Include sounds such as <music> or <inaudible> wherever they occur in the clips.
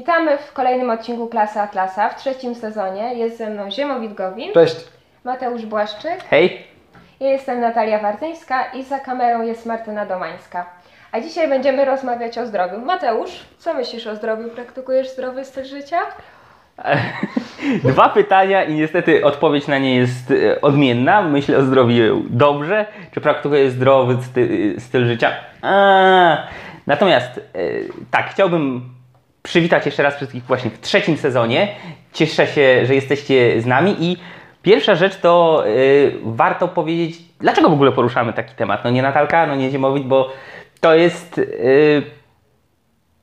Witamy w kolejnym odcinku Klasy Atlasa w trzecim sezonie. Jest ze mną Ziemowit Gowin, Cześć. Mateusz Błaszczyk, Hej! ja jestem Natalia Wartyńska i za kamerą jest Martyna Domańska. A dzisiaj będziemy rozmawiać o zdrowiu. Mateusz, co myślisz o zdrowiu? Praktykujesz zdrowy styl życia? <laughs> Dwa pytania i niestety odpowiedź na nie jest e, odmienna. Myślę o zdrowiu dobrze. Czy praktykuję zdrowy sty, styl życia? A, natomiast e, tak, chciałbym przywitać jeszcze raz wszystkich właśnie w trzecim sezonie. Cieszę się, że jesteście z nami i pierwsza rzecz to e, warto powiedzieć, dlaczego w ogóle poruszamy taki temat. No nie Natalka, no nie Ziemowit, bo to jest e,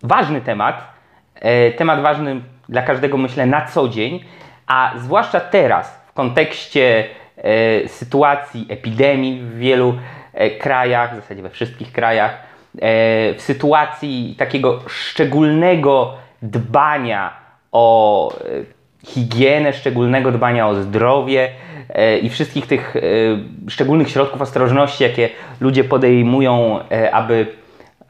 ważny temat. E, temat ważny dla każdego, myślę, na co dzień, a zwłaszcza teraz, w kontekście e, sytuacji epidemii w wielu e, krajach, w zasadzie we wszystkich krajach, w sytuacji takiego szczególnego dbania o e, higienę, szczególnego dbania o zdrowie e, i wszystkich tych e, szczególnych środków ostrożności, jakie ludzie podejmują, e, aby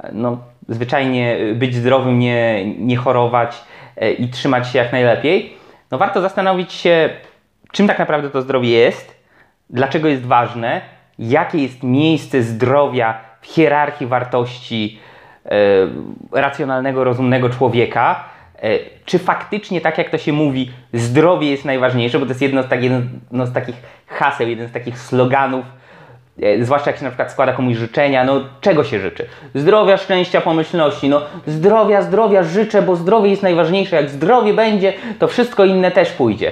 e, no, zwyczajnie być zdrowym, nie, nie chorować e, i trzymać się jak najlepiej, no warto zastanowić się, czym tak naprawdę to zdrowie jest, dlaczego jest ważne, jakie jest miejsce zdrowia hierarchii wartości e, racjonalnego, rozumnego człowieka. E, czy faktycznie, tak jak to się mówi, zdrowie jest najważniejsze, bo to jest jedno z, tak, jedno z takich haseł, jeden z takich sloganów, E, Zwłaszcza jak się na przykład składa komuś życzenia, no czego się życzy? Zdrowia, szczęścia, pomyślności. No zdrowia, zdrowia życzę, bo zdrowie jest najważniejsze. Jak zdrowie będzie, to wszystko inne też pójdzie.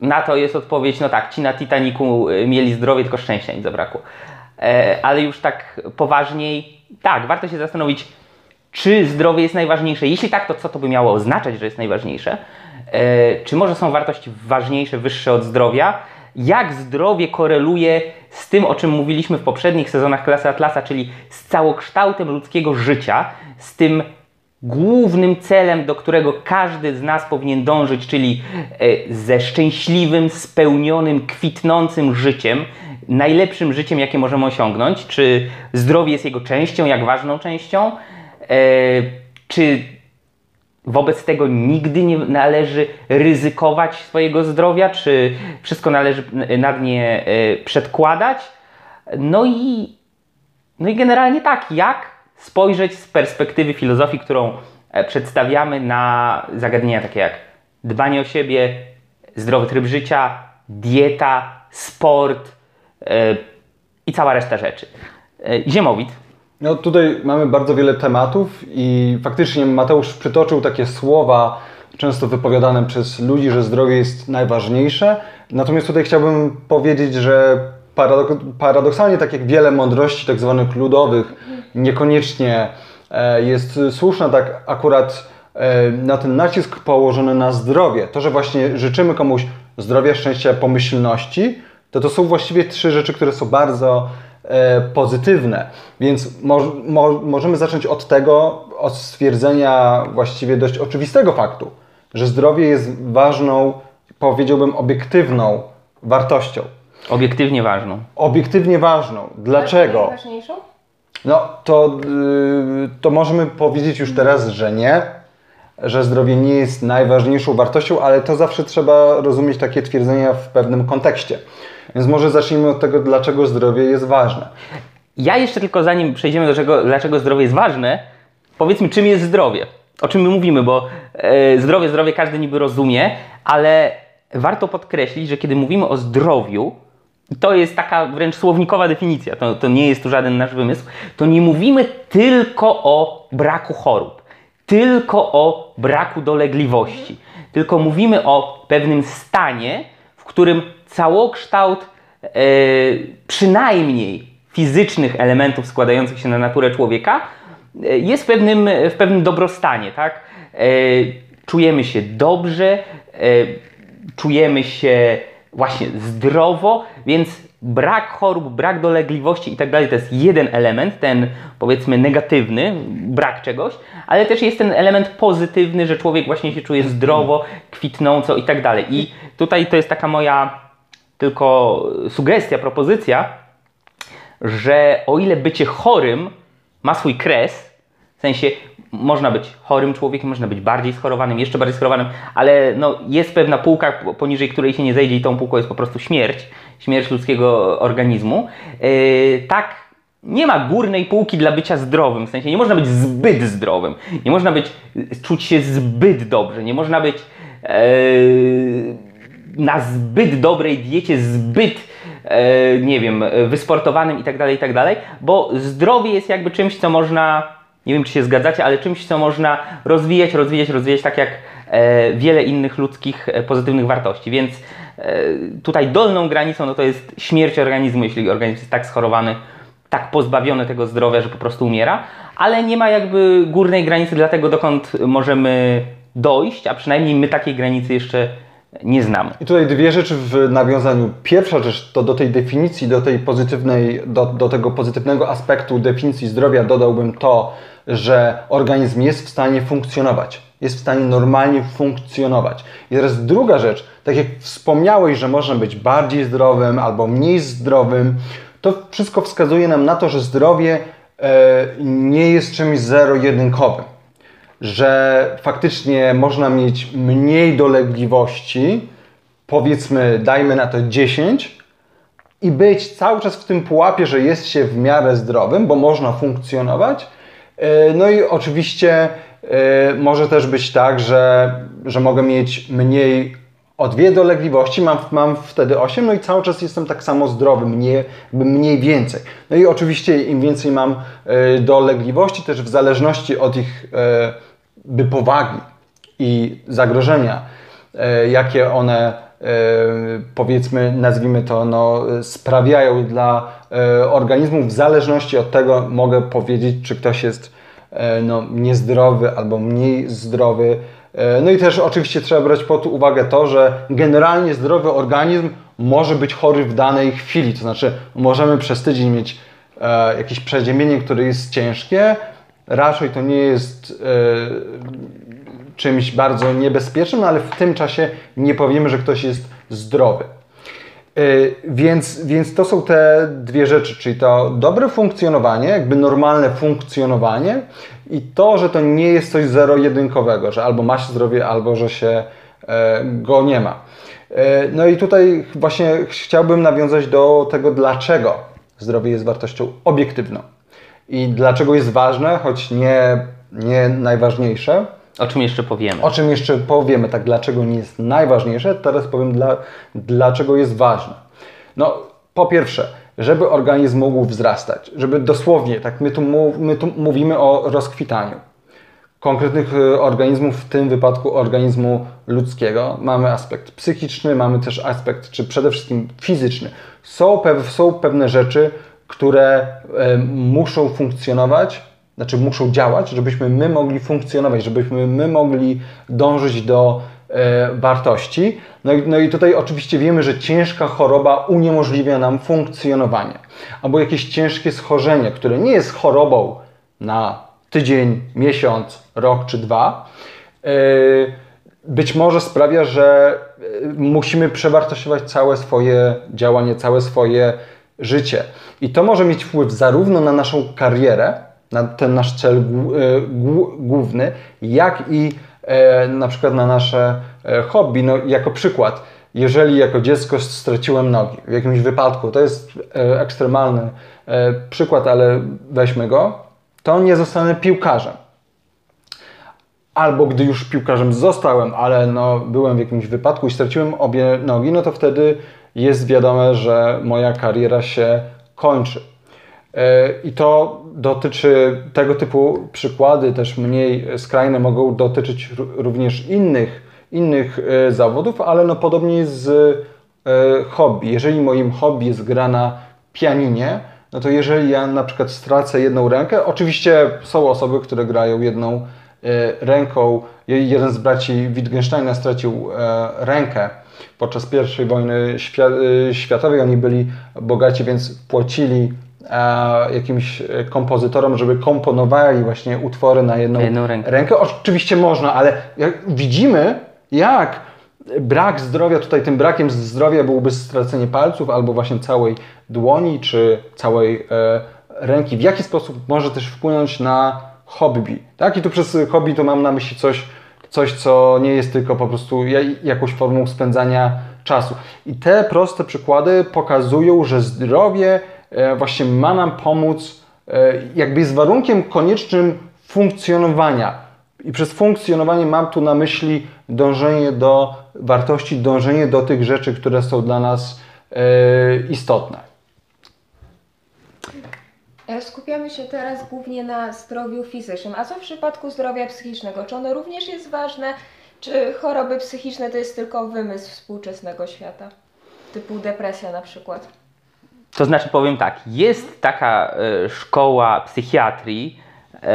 Na to jest odpowiedź, no tak, ci na Titaniku mieli zdrowie, tylko szczęścia im zabrakło. E, Ale już tak poważniej, tak, warto się zastanowić, czy zdrowie jest najważniejsze. Jeśli tak, to co to by miało oznaczać, że jest najważniejsze? E, Czy może są wartości ważniejsze, wyższe od zdrowia? Jak zdrowie koreluje z tym, o czym mówiliśmy w poprzednich sezonach Klasy Atlasa, czyli z całokształtem ludzkiego życia, z tym głównym celem, do którego każdy z nas powinien dążyć, czyli e, ze szczęśliwym, spełnionym, kwitnącym życiem, najlepszym życiem, jakie możemy osiągnąć. Czy zdrowie jest jego częścią, jak ważną częścią? E, Czy wobec tego nigdy nie należy ryzykować swojego zdrowia, czy wszystko należy nad nie e, przedkładać? No i, no i generalnie tak, jak spojrzeć z perspektywy filozofii, którą e, przedstawiamy na zagadnienia takie jak dbanie o siebie, zdrowy tryb życia, dieta, sport i cała reszta rzeczy. E, Ziemowit, No tutaj mamy bardzo wiele tematów i faktycznie Mateusz przytoczył takie słowa często wypowiadane przez ludzi, że zdrowie jest najważniejsze. Natomiast tutaj chciałbym powiedzieć, że paradok- paradoksalnie tak jak wiele mądrości tak zwanych ludowych niekoniecznie e, jest słuszna, tak akurat e, na ten nacisk położony na zdrowie. To, że właśnie życzymy komuś zdrowia, szczęścia, pomyślności, to to są właściwie trzy rzeczy, które są bardzo e, pozytywne. Więc mo, mo, możemy zacząć od tego, od stwierdzenia właściwie dość oczywistego faktu, że zdrowie jest ważną, powiedziałbym, obiektywną wartością. obiektywnie ważną. Obiektywnie ważną. Dlaczego? Najważniejszą? No to, yy, to możemy powiedzieć już teraz, że nie, że zdrowie nie jest najważniejszą wartością, ale to zawsze trzeba rozumieć takie twierdzenia w pewnym kontekście. Więc może zacznijmy od tego, dlaczego zdrowie jest ważne. Ja jeszcze tylko zanim przejdziemy do czego, dlaczego zdrowie jest ważne, powiedzmy czym jest zdrowie. O czym my mówimy, bo e, zdrowie, zdrowie każdy niby rozumie, ale warto podkreślić, że kiedy mówimy o zdrowiu, to jest taka wręcz słownikowa definicja, to, to nie jest tu żaden nasz wymysł, to nie mówimy tylko o braku chorób, tylko o braku dolegliwości, tylko mówimy o pewnym stanie, w którym całokształt e, przynajmniej fizycznych elementów składających się na naturę człowieka e, jest w pewnym, w pewnym dobrostanie, tak? E, czujemy się dobrze, czujemy się właśnie zdrowo, więc brak chorób, brak dolegliwości i tak to jest jeden element, ten powiedzmy negatywny, brak czegoś, ale też jest ten element pozytywny, że człowiek właśnie się czuje zdrowo, kwitnąco i tak. I tutaj to jest taka moja tylko sugestia, propozycja, że o ile bycie chorym ma swój kres, sensie można być chorym człowiekiem, można być bardziej schorowanym, jeszcze bardziej schorowanym, ale no, jest pewna półka, poniżej której się nie zejdzie i tą półką jest po prostu śmierć, śmierć ludzkiego organizmu. Yy, tak nie ma górnej półki dla bycia zdrowym, w sensie nie można być zbyt zdrowym, nie można być, czuć się zbyt dobrze, nie można być yy, na zbyt dobrej diecie, zbyt e, nie wiem, wysportowanym i tak dalej, i tak bo zdrowie jest jakby czymś, co można, nie wiem czy się zgadzacie, ale czymś, co można rozwijać, rozwijać, rozwijać, tak jak e, wiele innych ludzkich e, pozytywnych wartości, więc e, tutaj dolną granicą no to jest śmierć organizmu, jeśli organizm jest tak schorowany, tak pozbawiony tego zdrowia, że po prostu umiera, ale nie ma jakby górnej granicy dla tego, dokąd możemy dojść, a przynajmniej my takiej granicy jeszcze nie znamy. I tutaj dwie rzeczy w nawiązaniu. Pierwsza rzecz to do tej definicji, do tej pozytywnej, do, do tego pozytywnego aspektu definicji zdrowia dodałbym to, że organizm jest w stanie funkcjonować. Jest w stanie normalnie funkcjonować. I teraz druga rzecz, tak jak wspomniałeś, że można być bardziej zdrowym albo mniej zdrowym, to wszystko wskazuje nam na to, że zdrowie e, nie jest czymś zero-jedynkowym że faktycznie można mieć mniej dolegliwości, powiedzmy, dajmy na to 10, i być cały czas w tym pułapie, że jest się w miarę zdrowym, bo można funkcjonować. E, no i oczywiście e, może też być tak, że, że mogę mieć mniej o dwie dolegliwości, mam, mam wtedy 8, no i cały czas jestem tak samo zdrowy, mniej, mniej więcej. No i oczywiście im więcej mam e, dolegliwości, też w zależności od ich by powagi i zagrożenia, e, jakie one e, powiedzmy, nazwijmy to, no, sprawiają dla e, organizmu, w zależności od tego mogę powiedzieć, czy ktoś jest no, niezdrowy albo mniej zdrowy. No i też oczywiście trzeba brać pod uwagę to, że generalnie zdrowy organizm może być chory w danej chwili, to znaczy możemy przez tydzień mieć jakieś przeziębienie, które jest ciężkie, raczej to nie jest e, czymś bardzo niebezpiecznym, no ale w tym czasie nie powiemy, że ktoś jest zdrowy. E, więc, więc to są te dwie rzeczy, czyli to dobre funkcjonowanie, jakby normalne funkcjonowanie i to, że to nie jest coś zero-jedynkowego, że albo ma się zdrowie, albo że się e, go nie ma. No i tutaj właśnie chciałbym nawiązać do tego, dlaczego zdrowie jest wartością obiektywną i dlaczego jest ważne, choć nie, nie najważniejsze. O czym jeszcze powiemy? O czym jeszcze powiemy, tak dlaczego nie jest najważniejsze, teraz powiem dla, dlaczego jest ważne. No, po pierwsze, żeby organizm mógł wzrastać, żeby dosłownie, tak my tu, my tu mówimy o rozkwitaniu konkretnych e, organizmów, w tym wypadku organizmu ludzkiego. Mamy aspekt psychiczny, mamy też aspekt, czy przede wszystkim fizyczny. Są, pew, są pewne rzeczy, które e, muszą funkcjonować, znaczy muszą działać, żebyśmy my mogli funkcjonować, żebyśmy my mogli dążyć do e, wartości. No i, no i tutaj oczywiście wiemy, że ciężka choroba uniemożliwia nam funkcjonowanie. Albo jakieś ciężkie schorzenie, które nie jest chorobą na tydzień, miesiąc, rok czy dwa, e, być może sprawia, że musimy przewartościować całe swoje działanie, całe swoje życie. I to może mieć wpływ zarówno na naszą karierę, na ten nasz cel e, główny, jak i e, na przykład na nasze e, hobby. No, jako przykład, jeżeli jako dziecko straciłem nogi w jakimś wypadku, to jest ekstremalny przykład, ale weźmy go, to nie zostanę piłkarzem. Albo gdy już piłkarzem zostałem, ale no, byłem w jakimś wypadku i straciłem obie nogi, no to wtedy jest wiadome, że moja kariera się kończy. E, I to dotyczy tego typu przykłady, też mniej skrajne, mogą dotyczyć również innych, innych e, zawodów, ale no podobnie z e, hobby. Jeżeli moim hobby jest gra na pianinie, no to jeżeli ja na przykład stracę jedną rękę, oczywiście są osoby, które grają jedną ręką. Jeden z braci Wittgensteina stracił rękę podczas I wojny y, światowej. Oni byli bogaci, więc płacili e, jakimś kompozytorom, żeby komponowali właśnie utwory na jedną, jedną rękę. rękę. Oczywiście można, ale widzimy, jak brak zdrowia, tutaj tym brakiem zdrowia byłoby stracenie palców albo właśnie całej dłoni czy całej e, ręki, w jaki sposób może też wpłynąć na hobby. Tak? I tu przez hobby to mam na myśli coś, coś co nie jest tylko po prostu ja- jakąś formą spędzania czasu. I te proste przykłady pokazują, że zdrowie e, właśnie ma nam pomóc, e, jakby jest warunkiem koniecznym funkcjonowania. I przez funkcjonowanie mam tu na myśli dążenie do wartości, dążenie do tych rzeczy, które są dla nas e, istotne. E, Skupiamy się teraz głównie na zdrowiu fizycznym. A co w przypadku zdrowia psychicznego? Czy ono również jest ważne? Czy choroby psychiczne to jest tylko wymysł współczesnego świata? Typu depresja na przykład. To znaczy powiem tak, jest taka e, szkoła psychiatrii, e,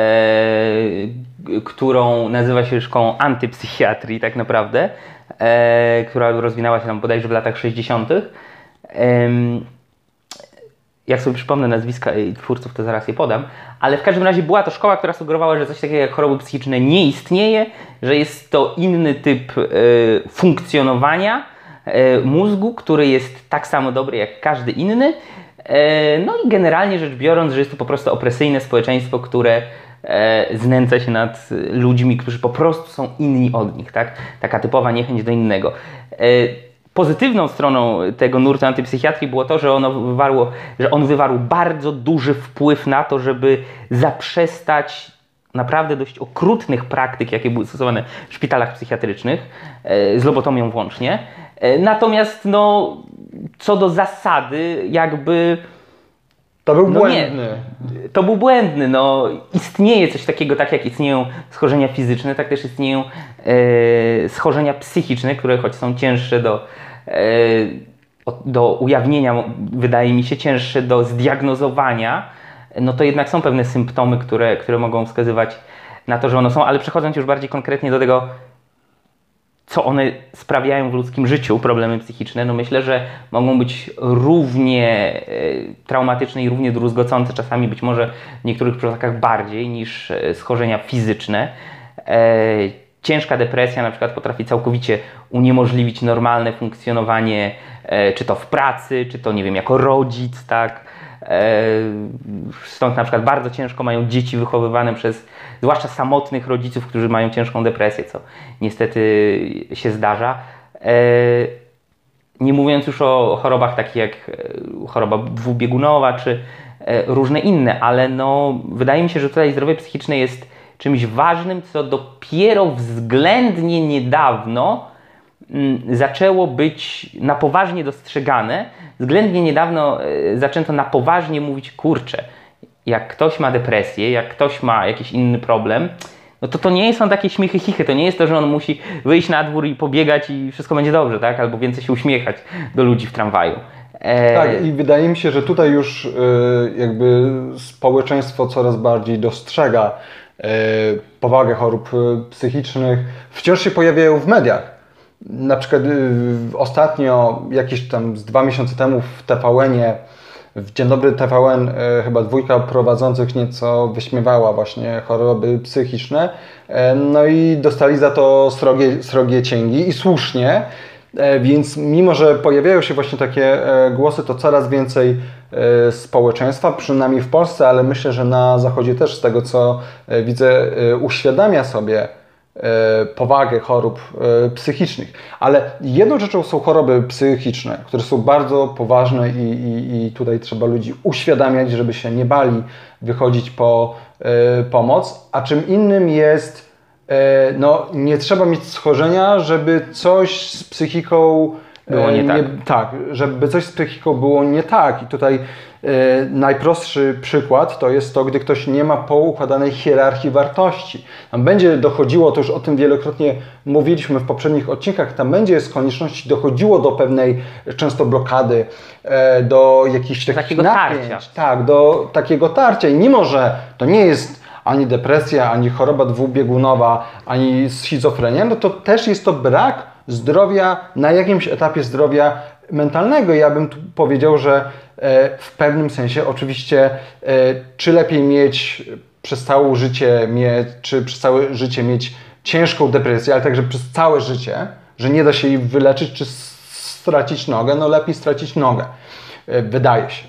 którą nazywa się szkołą antypsychiatrii tak naprawdę, e, która rozwinęła się tam bodajże w latach 60. Jak sobie przypomnę nazwiska i twórców, to zaraz je podam, ale w każdym razie była to szkoła, która sugerowała, że coś takiego jak choroby psychiczne nie istnieje, że jest to inny typ e, funkcjonowania e, mózgu, który jest tak samo dobry jak każdy inny. E, no i generalnie rzecz biorąc, że jest to po prostu opresyjne społeczeństwo, które znęca się nad ludźmi, którzy po prostu są inni od nich, tak? Taka typowa niechęć do innego. Pozytywną stroną tego nurtu antypsychiatrii było to, że, ono wywarło, że on wywarł bardzo duży wpływ na to, żeby zaprzestać naprawdę dość okrutnych praktyk, jakie były stosowane w szpitalach psychiatrycznych, e, z lobotomią włącznie. E, Natomiast no, co do zasady, jakby To był No nie. błędny. to był błędny. No, istnieje coś takiego, tak jak istnieją schorzenia fizyczne, tak też istnieją e, schorzenia psychiczne, które choć są cięższe do, e, do ujawnienia, wydaje mi się, cięższe do zdiagnozowania, no to jednak są pewne symptomy, które, które mogą wskazywać na to, że one są, ale przechodząc już bardziej konkretnie do tego, co one sprawiają w ludzkim życiu, problemy psychiczne, no myślę, że mogą być równie e, traumatyczne i równie druzgocące, czasami być może w niektórych przypadkach bardziej niż e, schorzenia fizyczne. E, Ciężka depresja na przykład potrafi całkowicie uniemożliwić normalne funkcjonowanie, czy to w pracy, czy to nie wiem, jako rodzic, tak. E, Stąd na przykład bardzo ciężko mają dzieci wychowywane przez zwłaszcza samotnych rodziców, którzy mają ciężką depresję, co niestety się zdarza. E, Nie mówiąc już o chorobach takich jak e, choroba dwubiegunowa czy różne inne, ale no, wydaje mi się, że tutaj zdrowie psychiczne jest czymś ważnym, co dopiero względnie niedawno zaczęło być na poważnie dostrzegane. Względnie niedawno e, zaczęto na poważnie mówić, kurczę, jak ktoś ma depresję, jak ktoś ma jakiś inny problem, no to to nie są takie śmiechy chichy, to nie jest to, że on musi wyjść na dwór i pobiegać i wszystko będzie dobrze, tak? Albo więcej się uśmiechać do ludzi w tramwaju. E, Tak, i wydaje mi się, że tutaj już y, jakby społeczeństwo coraz bardziej dostrzega powagę chorób psychicznych. Wciąż się pojawiają w mediach. Na przykład y, ostatnio, jakieś tam z dwa miesiące temu w TVN-ie, w Dzień Dobry TVN, y, chyba dwójka prowadzących nieco wyśmiewała właśnie choroby psychiczne. E, No i dostali za to srogie, srogie cięgi i słusznie. Więc mimo, że pojawiają się właśnie takie głosy, to coraz więcej społeczeństwa, przynajmniej w Polsce, ale myślę, że na Zachodzie też z tego co widzę, uświadamia sobie powagę chorób e, psychicznych. Ale jedną rzeczą są choroby psychiczne, które są bardzo poważne i, i, i tutaj trzeba ludzi uświadamiać, żeby się nie bali wychodzić po e, pomoc, a czym innym jest E, no, nie trzeba mieć schorzenia, żeby coś z psychiką Było nie tak. tak, żeby coś z psychiką było nie tak. I tutaj e, najprostszy przykład to jest to, gdy ktoś nie ma poukładanej hierarchii wartości. Tam będzie dochodziło, to już o tym wielokrotnie mówiliśmy w poprzednich odcinkach, tam będzie z konieczności dochodziło do pewnej często blokady, e, do jakichś takich Takiego napięć. tarcia. Tak, do takiego tarcia. I mimo, że to nie jest ani depresja, ani choroba dwubiegunowa, ani schizofrenia, no to też jest to brak zdrowia na jakimś etapie zdrowia mentalnego. Ja bym tu powiedział, że e, w pewnym sensie oczywiście, e, czy lepiej mieć przez całe życie, mieć, czy przez całe życie mieć ciężką depresję, ale także przez całe życie, że nie da się jej wyleczyć, czy stracić nogę, no lepiej stracić nogę, e, wydaje się.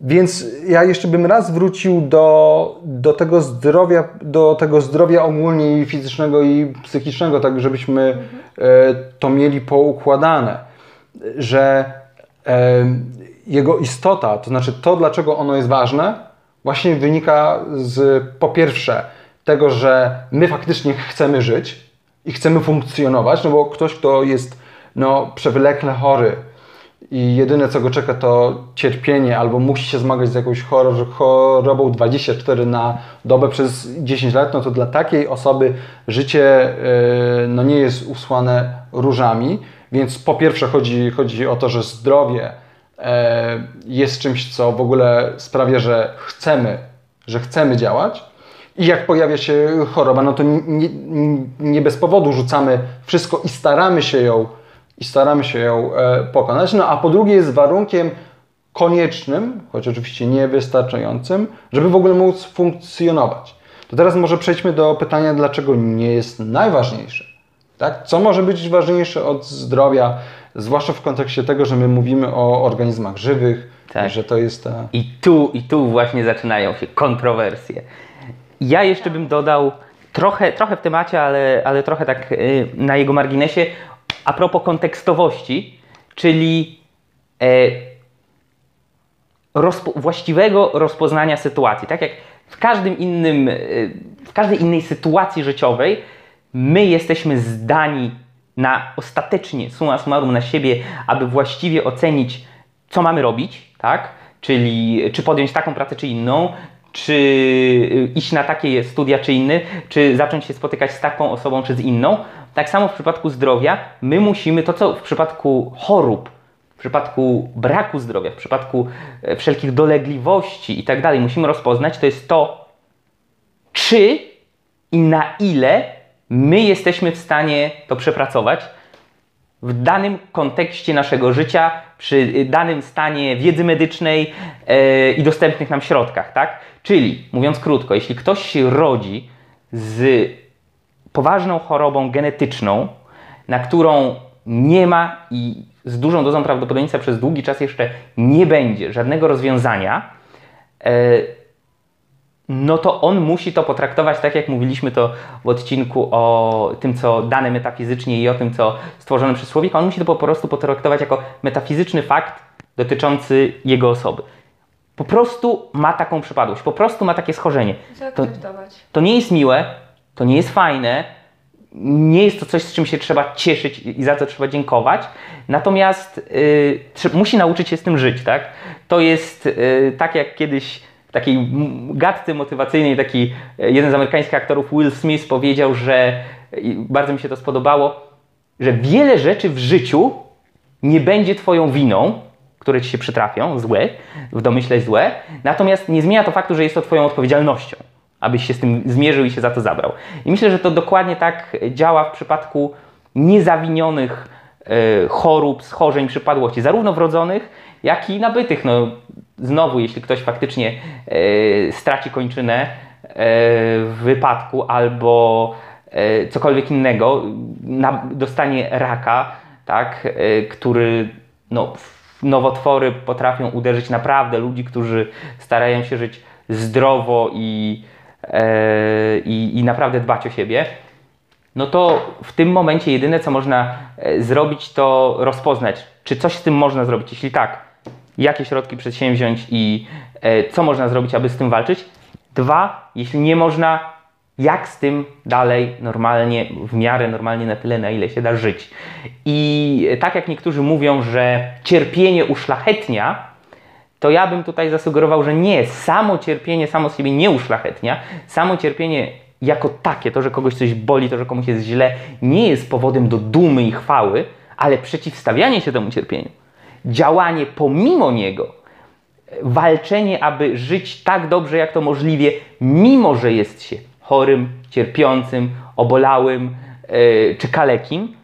Więc ja jeszcze bym raz wrócił do, do, tego zdrowia, do tego zdrowia ogólnie i fizycznego i psychicznego, tak żebyśmy e, to mieli poukładane, że e, jego istota, to znaczy to, dlaczego ono jest ważne, właśnie wynika z po pierwsze tego, że my faktycznie chcemy żyć i chcemy funkcjonować, no bo ktoś, kto jest no, przewlekle chory, i jedyne co go czeka to cierpienie albo musi się zmagać z jakąś chorobą 24 na dobę przez 10 lat, no to dla takiej osoby życie yy, no nie jest usłane różami. Więc po pierwsze chodzi, chodzi o to, że zdrowie yy, jest czymś, co w ogóle sprawia, że chcemy, że chcemy działać. I jak pojawia się choroba, no to nie, nie bez powodu rzucamy wszystko i staramy się ją i staramy się ją e, pokonać. No a po drugie jest warunkiem koniecznym, choć oczywiście niewystarczającym, żeby w ogóle móc funkcjonować. To teraz może przejdźmy do pytania, dlaczego nie jest najważniejsze. Tak? Co może być ważniejsze od zdrowia, zwłaszcza w kontekście tego, że my mówimy o organizmach żywych, tak. że to jest ta... I tu, I tu właśnie zaczynają się kontrowersje. Ja jeszcze bym dodał trochę, trochę w temacie, ale, ale trochę tak y, na jego marginesie a propos kontekstowości, czyli e, rozpo, właściwego rozpoznania sytuacji. Tak jak w każdym innym, e, w każdej innej sytuacji życiowej, my jesteśmy zdani na ostatecznie, summa summarum, na siebie, aby właściwie ocenić, co mamy robić, tak? Czyli czy podjąć taką pracę, czy inną, czy iść na takie studia, czy inny, czy zacząć się spotykać z taką osobą, czy z inną. Tak samo w przypadku zdrowia, my musimy to, co w przypadku chorób, w przypadku braku zdrowia, w przypadku e, wszelkich dolegliwości i tak dalej, musimy rozpoznać, to jest to, czy i na ile my jesteśmy w stanie to przepracować w danym kontekście naszego życia, przy danym stanie wiedzy medycznej yy, i dostępnych nam środkach, tak? Czyli, mówiąc krótko, jeśli ktoś się rodzi z poważną chorobą genetyczną, na którą nie ma i z dużą dozą prawdopodobieństwa przez długi czas jeszcze nie będzie żadnego rozwiązania, e, no to on musi to potraktować tak, jak mówiliśmy to w odcinku o tym, co dane metafizycznie i o tym, co stworzone przez człowieka. On musi to po prostu potraktować jako metafizyczny fakt dotyczący jego osoby. Po prostu ma taką przypadłość, po prostu ma takie schorzenie. To, to nie jest miłe, to nie jest fajne, nie jest to coś, z czym się trzeba cieszyć i za co trzeba dziękować, natomiast yy, musi nauczyć się z tym żyć, tak? To jest yy, tak jak kiedyś takiej gadce motywacyjnej taki y, jeden z amerykańskich aktorów, Will Smith, powiedział, że bardzo mi się to spodobało, że wiele rzeczy w życiu nie będzie Twoją winą, które Ci się przytrafią, złe, w domyśle złe, natomiast nie zmienia to faktu, że jest to Twoją odpowiedzialnością abyś się z tym zmierzył i się za to zabrał. I myślę, że to dokładnie tak działa w przypadku niezawinionych e, chorób, schorzeń, przypadłości, zarówno wrodzonych, jak i nabytych. No, znowu, jeśli ktoś faktycznie e, straci kończynę e, w wypadku albo cokolwiek innego, dostanie raka, tak, który no, nowotwory potrafią uderzyć naprawdę ludzi, którzy starają się żyć zdrowo i E, i, i naprawdę dbać o siebie, no to w tym momencie jedyne co można e, zrobić, to rozpoznać, czy coś z tym można zrobić. Jeśli tak, jakie środki przedsięwziąć i e, co można zrobić, aby z tym walczyć. Dwa, jeśli nie można, jak z tym dalej normalnie, w miarę normalnie na tyle, na ile się da żyć. I tak jak niektórzy mówią, że cierpienie uszlachetnia, to ja bym tutaj zasugerował, że nie, samo cierpienie samo z siebie nie uszlachetnia, samo cierpienie jako takie, to, że kogoś coś boli, to, że komuś jest źle, nie jest powodem do dumy i chwały, ale przeciwstawianie się temu cierpieniu, działanie pomimo niego, walczenie, aby żyć tak dobrze, jak to możliwie, mimo że jest się chorym, cierpiącym, obolałym yy, czy kalekim,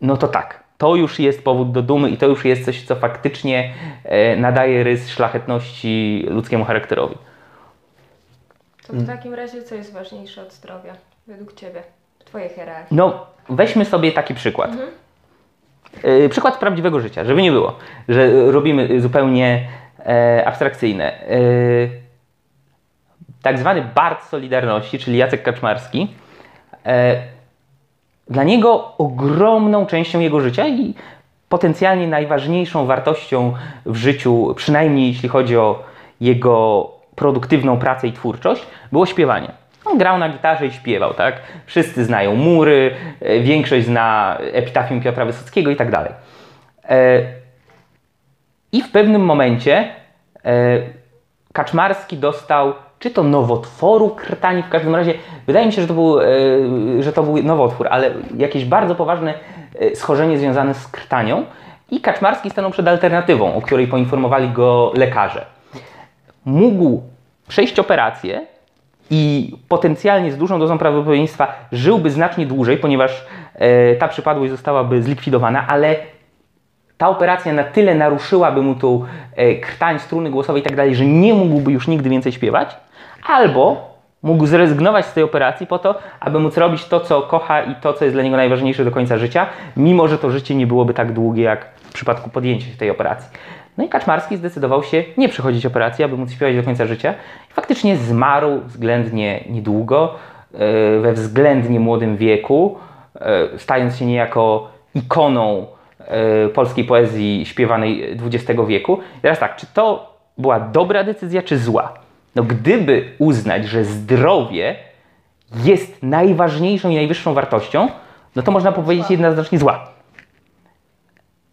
no to tak, to już jest powód do dumy i to już jest coś, co faktycznie e, nadaje rys szlachetności ludzkiemu charakterowi. To w takim razie co jest ważniejsze od zdrowia według Ciebie, w Twojej hierarchii? No, weźmy sobie taki przykład. Mhm. E, przykład prawdziwego życia, żeby nie było, że robimy zupełnie e, abstrakcyjne. E, tak zwany Bart Solidarności, czyli Jacek Kaczmarski, e, dla niego ogromną częścią jego życia i potencjalnie najważniejszą wartością w życiu, przynajmniej jeśli chodzi o jego produktywną pracę i twórczość, było śpiewanie. On grał na gitarze i śpiewał, tak? Wszyscy znają mury, e, większość zna epitafium Piotra Wysockiego i tak dalej. E, I w pewnym momencie e, Kaczmarski dostał czy to nowotworu krtani, w każdym razie wydaje mi się, że to był, że to był nowotwór, ale jakieś bardzo poważne schorzenie związane z krtanią i Kaczmarski stanął przed alternatywą, o której poinformowali go lekarze. Mógł przejść operację, i potencjalnie z dużą dozą prawdopodobieństwa żyłby znacznie dłużej, ponieważ e, ta przypadłość zostałaby zlikwidowana, ale ta operacja na tyle naruszyłaby mu tą e, krtań, struny głosowe i tak dalej, że nie mógłby już nigdy więcej śpiewać, albo mógł zrezygnować z tej operacji po to, aby móc robić to, co kocha i to, co jest dla niego najważniejsze do końca życia, mimo że to życie nie byłoby tak długie, jak w przypadku podjęcia tej operacji. No i Kaczmarski zdecydował się nie przechodzić operacji, aby móc śpiewać do końca życia. I faktycznie zmarł względnie niedługo, e, we względnie młodym wieku, e, stając się niejako ikoną e, polskiej poezji śpiewanej XX wieku. I teraz tak, czy to była dobra decyzja, czy zła? No gdyby uznać, że zdrowie jest najważniejszą i najwyższą wartością, no to można powiedzieć jednoznacznie zła.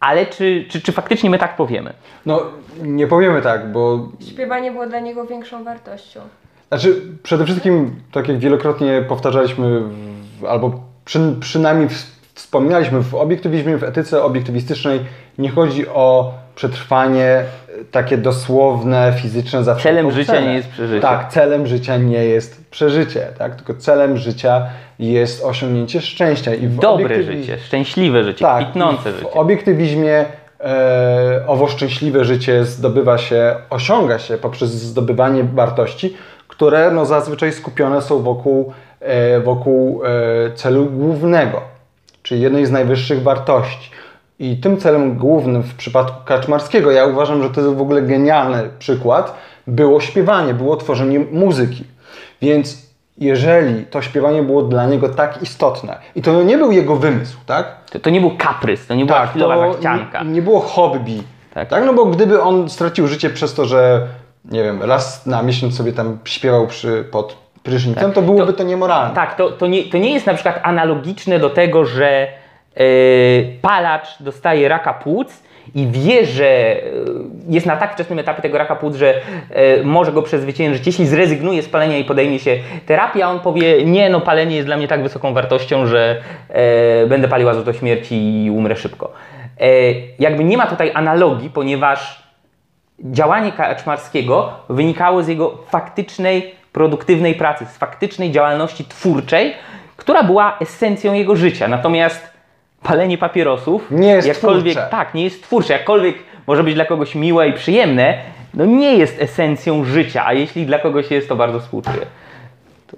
Ale czy, czy, czy faktycznie my tak powiemy? No, nie powiemy tak, bo. Śpiewanie było dla niego większą wartością. Znaczy, przede wszystkim, tak jak wielokrotnie powtarzaliśmy, w, albo przy, przynajmniej wspominaliśmy w obiektywizmie, w etyce obiektywistycznej, nie chodzi o przetrwanie takie dosłowne, fizyczne zawsze. Celem życia nie jest przeżycie. Tak, celem życia nie jest przeżycie, tak? Tylko celem życia jest osiągnięcie szczęścia. I Dobre życie, szczęśliwe życie, tak, kwitnące życie. W obiektywizmie e, owo szczęśliwe życie zdobywa się, osiąga się poprzez zdobywanie wartości, które no, zazwyczaj skupione są wokół, e, wokół e, celu głównego, czyli jednej z najwyższych wartości. I tym celem głównym w przypadku Kaczmarskiego, ja uważam, że to jest w ogóle genialny przykład, było śpiewanie, było tworzenie muzyki. Więc jeżeli to śpiewanie było dla niego tak istotne i to nie był jego wymysł, tak? To, to nie był kaprys, to nie była tak, chwilowa zachcianka. Nie, nie było hobby, tak. tak? No bo gdyby on stracił życie przez to, że nie wiem, raz na miesiąc sobie tam śpiewał przy, pod prysznicem, tak. to byłoby to, to niemoralne. Tak, to, to, nie, to nie jest na przykład analogiczne do tego, że palacz dostaje raka płuc i wie, że e, jest na tak wczesnym etapie tego raka płuc, że e, może go przezwyciężyć, jeśli zrezygnuje z palenia i podejmie się terapii, a on powie, nie, no palenie jest dla mnie tak wysoką wartością, że e, będę palił aż do śmierci i umrę szybko. jakby nie ma tutaj analogii, ponieważ działanie Kaczmarskiego wynikało z jego faktycznej, produktywnej pracy, z faktycznej działalności twórczej, która była esencją jego życia. Natomiast palenie papierosów nie jest jakkolwiek, twórcze. Tak, nie jest twórcze. Jakkolwiek może być dla kogoś miłe i przyjemne, no nie jest esencją życia, a jeśli dla kogoś jest, to bardzo współczuję. To...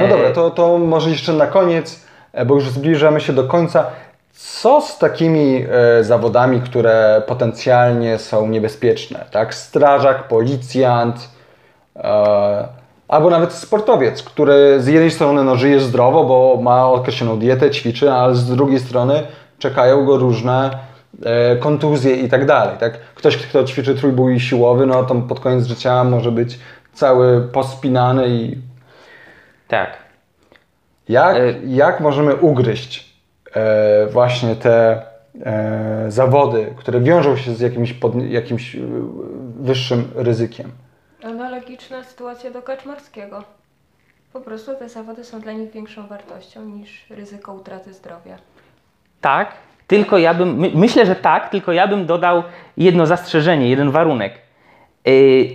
No dobra, to, to może jeszcze na koniec, e, bo już zbliżamy się do końca. Co z takimi e, zawodami, które potencjalnie są niebezpieczne? Tak? Strażak, policjant, e, Albo nawet sportowiec, który z jednej strony no, żyje zdrowo, bo ma określoną dietę, ćwiczy, ale z drugiej strony czekają go różne e, kontuzje i tak dalej. Tak? Ktoś, kto ćwiczy trójbój siłowy, no to pod koniec życia może być cały pospinany i... Tak. Jak, e... jak możemy ugryźć e, właśnie te e, zawody, które wiążą się z jakimś, pod, jakimś e, wyższym ryzykiem? Analogiczna sytuacja do Kaczmarskiego. Po prostu te zawody są dla nich większą wartością niż ryzyko utraty zdrowia. Tak, tylko ja bym, my, myślę, że tak, tylko ja bym dodał jedno zastrzeżenie, jeden warunek. Yy,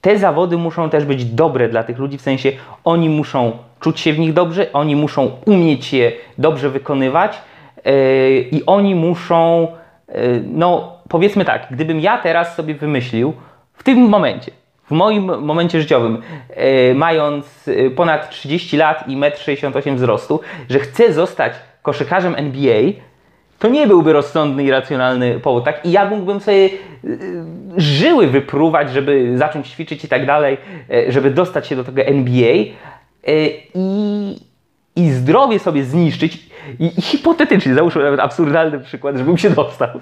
te zawody muszą też być dobre dla tych ludzi, w sensie oni muszą czuć się w nich dobrze, oni muszą umieć je dobrze wykonywać yy, i oni muszą, yy, no powiedzmy tak, gdybym ja teraz sobie wymyślił w tym momencie, w moim momencie życiowym, e, mając e, ponad 30 lat i 1,68 m wzrostu, że chcę zostać koszykarzem NBA, to nie byłby rozsądny i racjonalny powód, tak? I ja mógłbym sobie y, żyły wypruwać, żeby zacząć ćwiczyć i tak dalej, żeby dostać się do tego NBA i, i zdrowie sobie zniszczyć. I, I hipotetycznie, załóżmy nawet absurdalny przykład, żebym się dostał.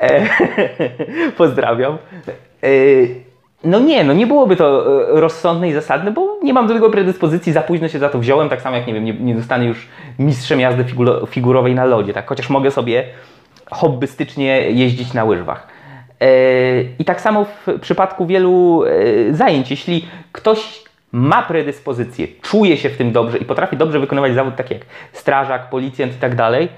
E, <laughs> Pozdrawiam. No nie, no nie byłoby to e, rozsądne i zasadne, bo nie mam do tego predyspozycji, za późno się za to wziąłem, tak samo jak nie wiem, nie, nie zostanę już mistrzem jazdy figurowej na lodzie, tak? Chociaż mogę sobie hobbystycznie jeździć na łyżwach. E, I tak samo w przypadku wielu e, zajęć, jeśli ktoś ma predyspozycję, czuje się w tym dobrze i potrafi dobrze wykonywać zawód taki jak strażak, policjant i tak dalej,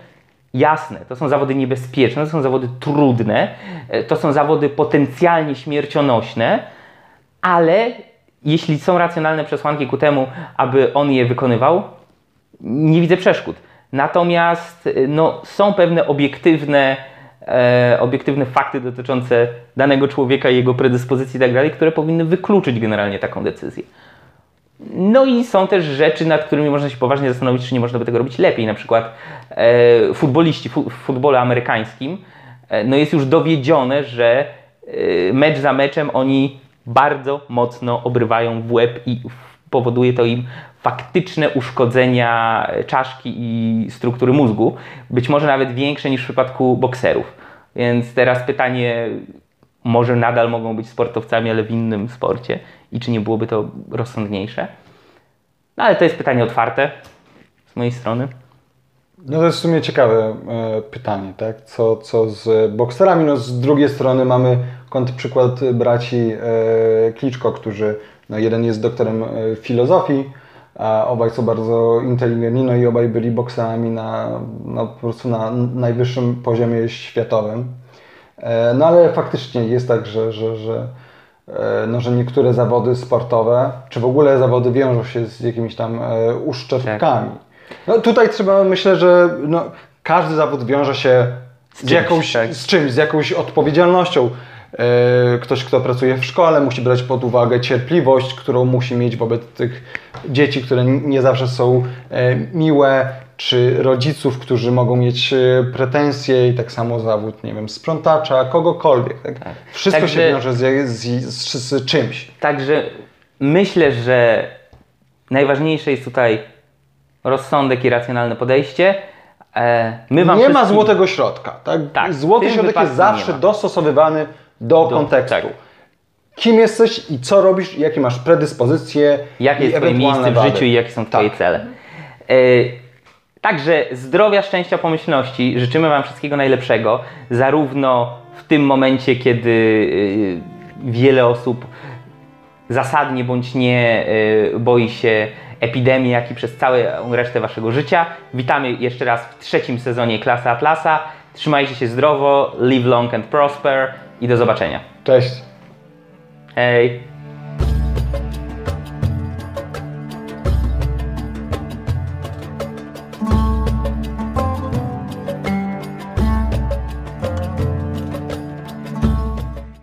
Jasne, to są zawody niebezpieczne, to są zawody trudne, e, to są zawody potencjalnie śmiercionośne, ale jeśli są racjonalne przesłanki ku temu, aby on je wykonywał, nie widzę przeszkód. Natomiast e, no, są pewne obiektywne, e, obiektywne fakty dotyczące danego człowieka jego predyspozycji i tak które powinny wykluczyć generalnie taką decyzję. No i są też rzeczy, nad którymi można się poważnie zastanowić, czy nie można by tego robić lepiej. Na przykład e, futboliści fu, w futbolu amerykańskim, e, no jest już dowiedzione, że e, mecz za meczem oni bardzo mocno obrywają w łeb i powoduje to im faktyczne uszkodzenia czaszki i struktury mózgu, być może nawet większe niż w przypadku bokserów. Więc teraz pytanie, może nadal mogą być sportowcami, ale w innym sporcie i czy nie byłoby to rozsądniejsze? No ale to jest pytanie otwarte z mojej strony. No to jest w sumie ciekawe e, pytanie, tak? Co, co z bokserami? No z drugiej strony mamy przykład braci e, Kliczko, którzy, no jeden jest doktorem e, filozofii, a obaj są bardzo inteligentni, no i obaj byli bokserami na, no, po prostu na najwyższym poziomie światowym. E, no ale faktycznie jest tak, że, że, że, no, że niektóre zawody sportowe, czy w ogóle zawody wiążą się z jakimiś tam e, uszczerbkami. No tutaj trzeba, myślę, że no, każdy zawód wiąże się z, czymś, jakąś, tak. z czymś, z jakąś odpowiedzialnością. E, Ktoś, kto pracuje w szkole, musi brać pod uwagę cierpliwość, którą musi mieć wobec tych dzieci, które nie zawsze są e, miłe, czy rodziców, którzy mogą mieć e, pretensje i tak samo zawód, nie wiem, sprzątacza, kogokolwiek. Tak? Wszystko Także- się wiąże z, z, z, z czymś. Także myślę, że najważniejsze jest tutaj rozsądek i racjonalne podejście. E, My wam nie ma wszystkim- złotego środka. Tak? Tak, Złoty środek jest zawsze ma. dostosowywany do, Do- kontekstu. tak. Kim jesteś i co robisz, jakie masz predyspozycje. Jakie jest Twoje miejsce w życiu i jakie są Twoje Tak. cele. E, Także zdrowia, szczęścia, pomyślności. Życzymy Wam wszystkiego najlepszego, zarówno w tym momencie, kiedy e, wiele osób zasadnie bądź nie e, boi się epidemii, jak i przez całą resztę Waszego życia. Witamy jeszcze raz w trzecim sezonie Klasy Atlasa. Trzymajcie się zdrowo, live long and prosper i do zobaczenia. Cześć. Hej!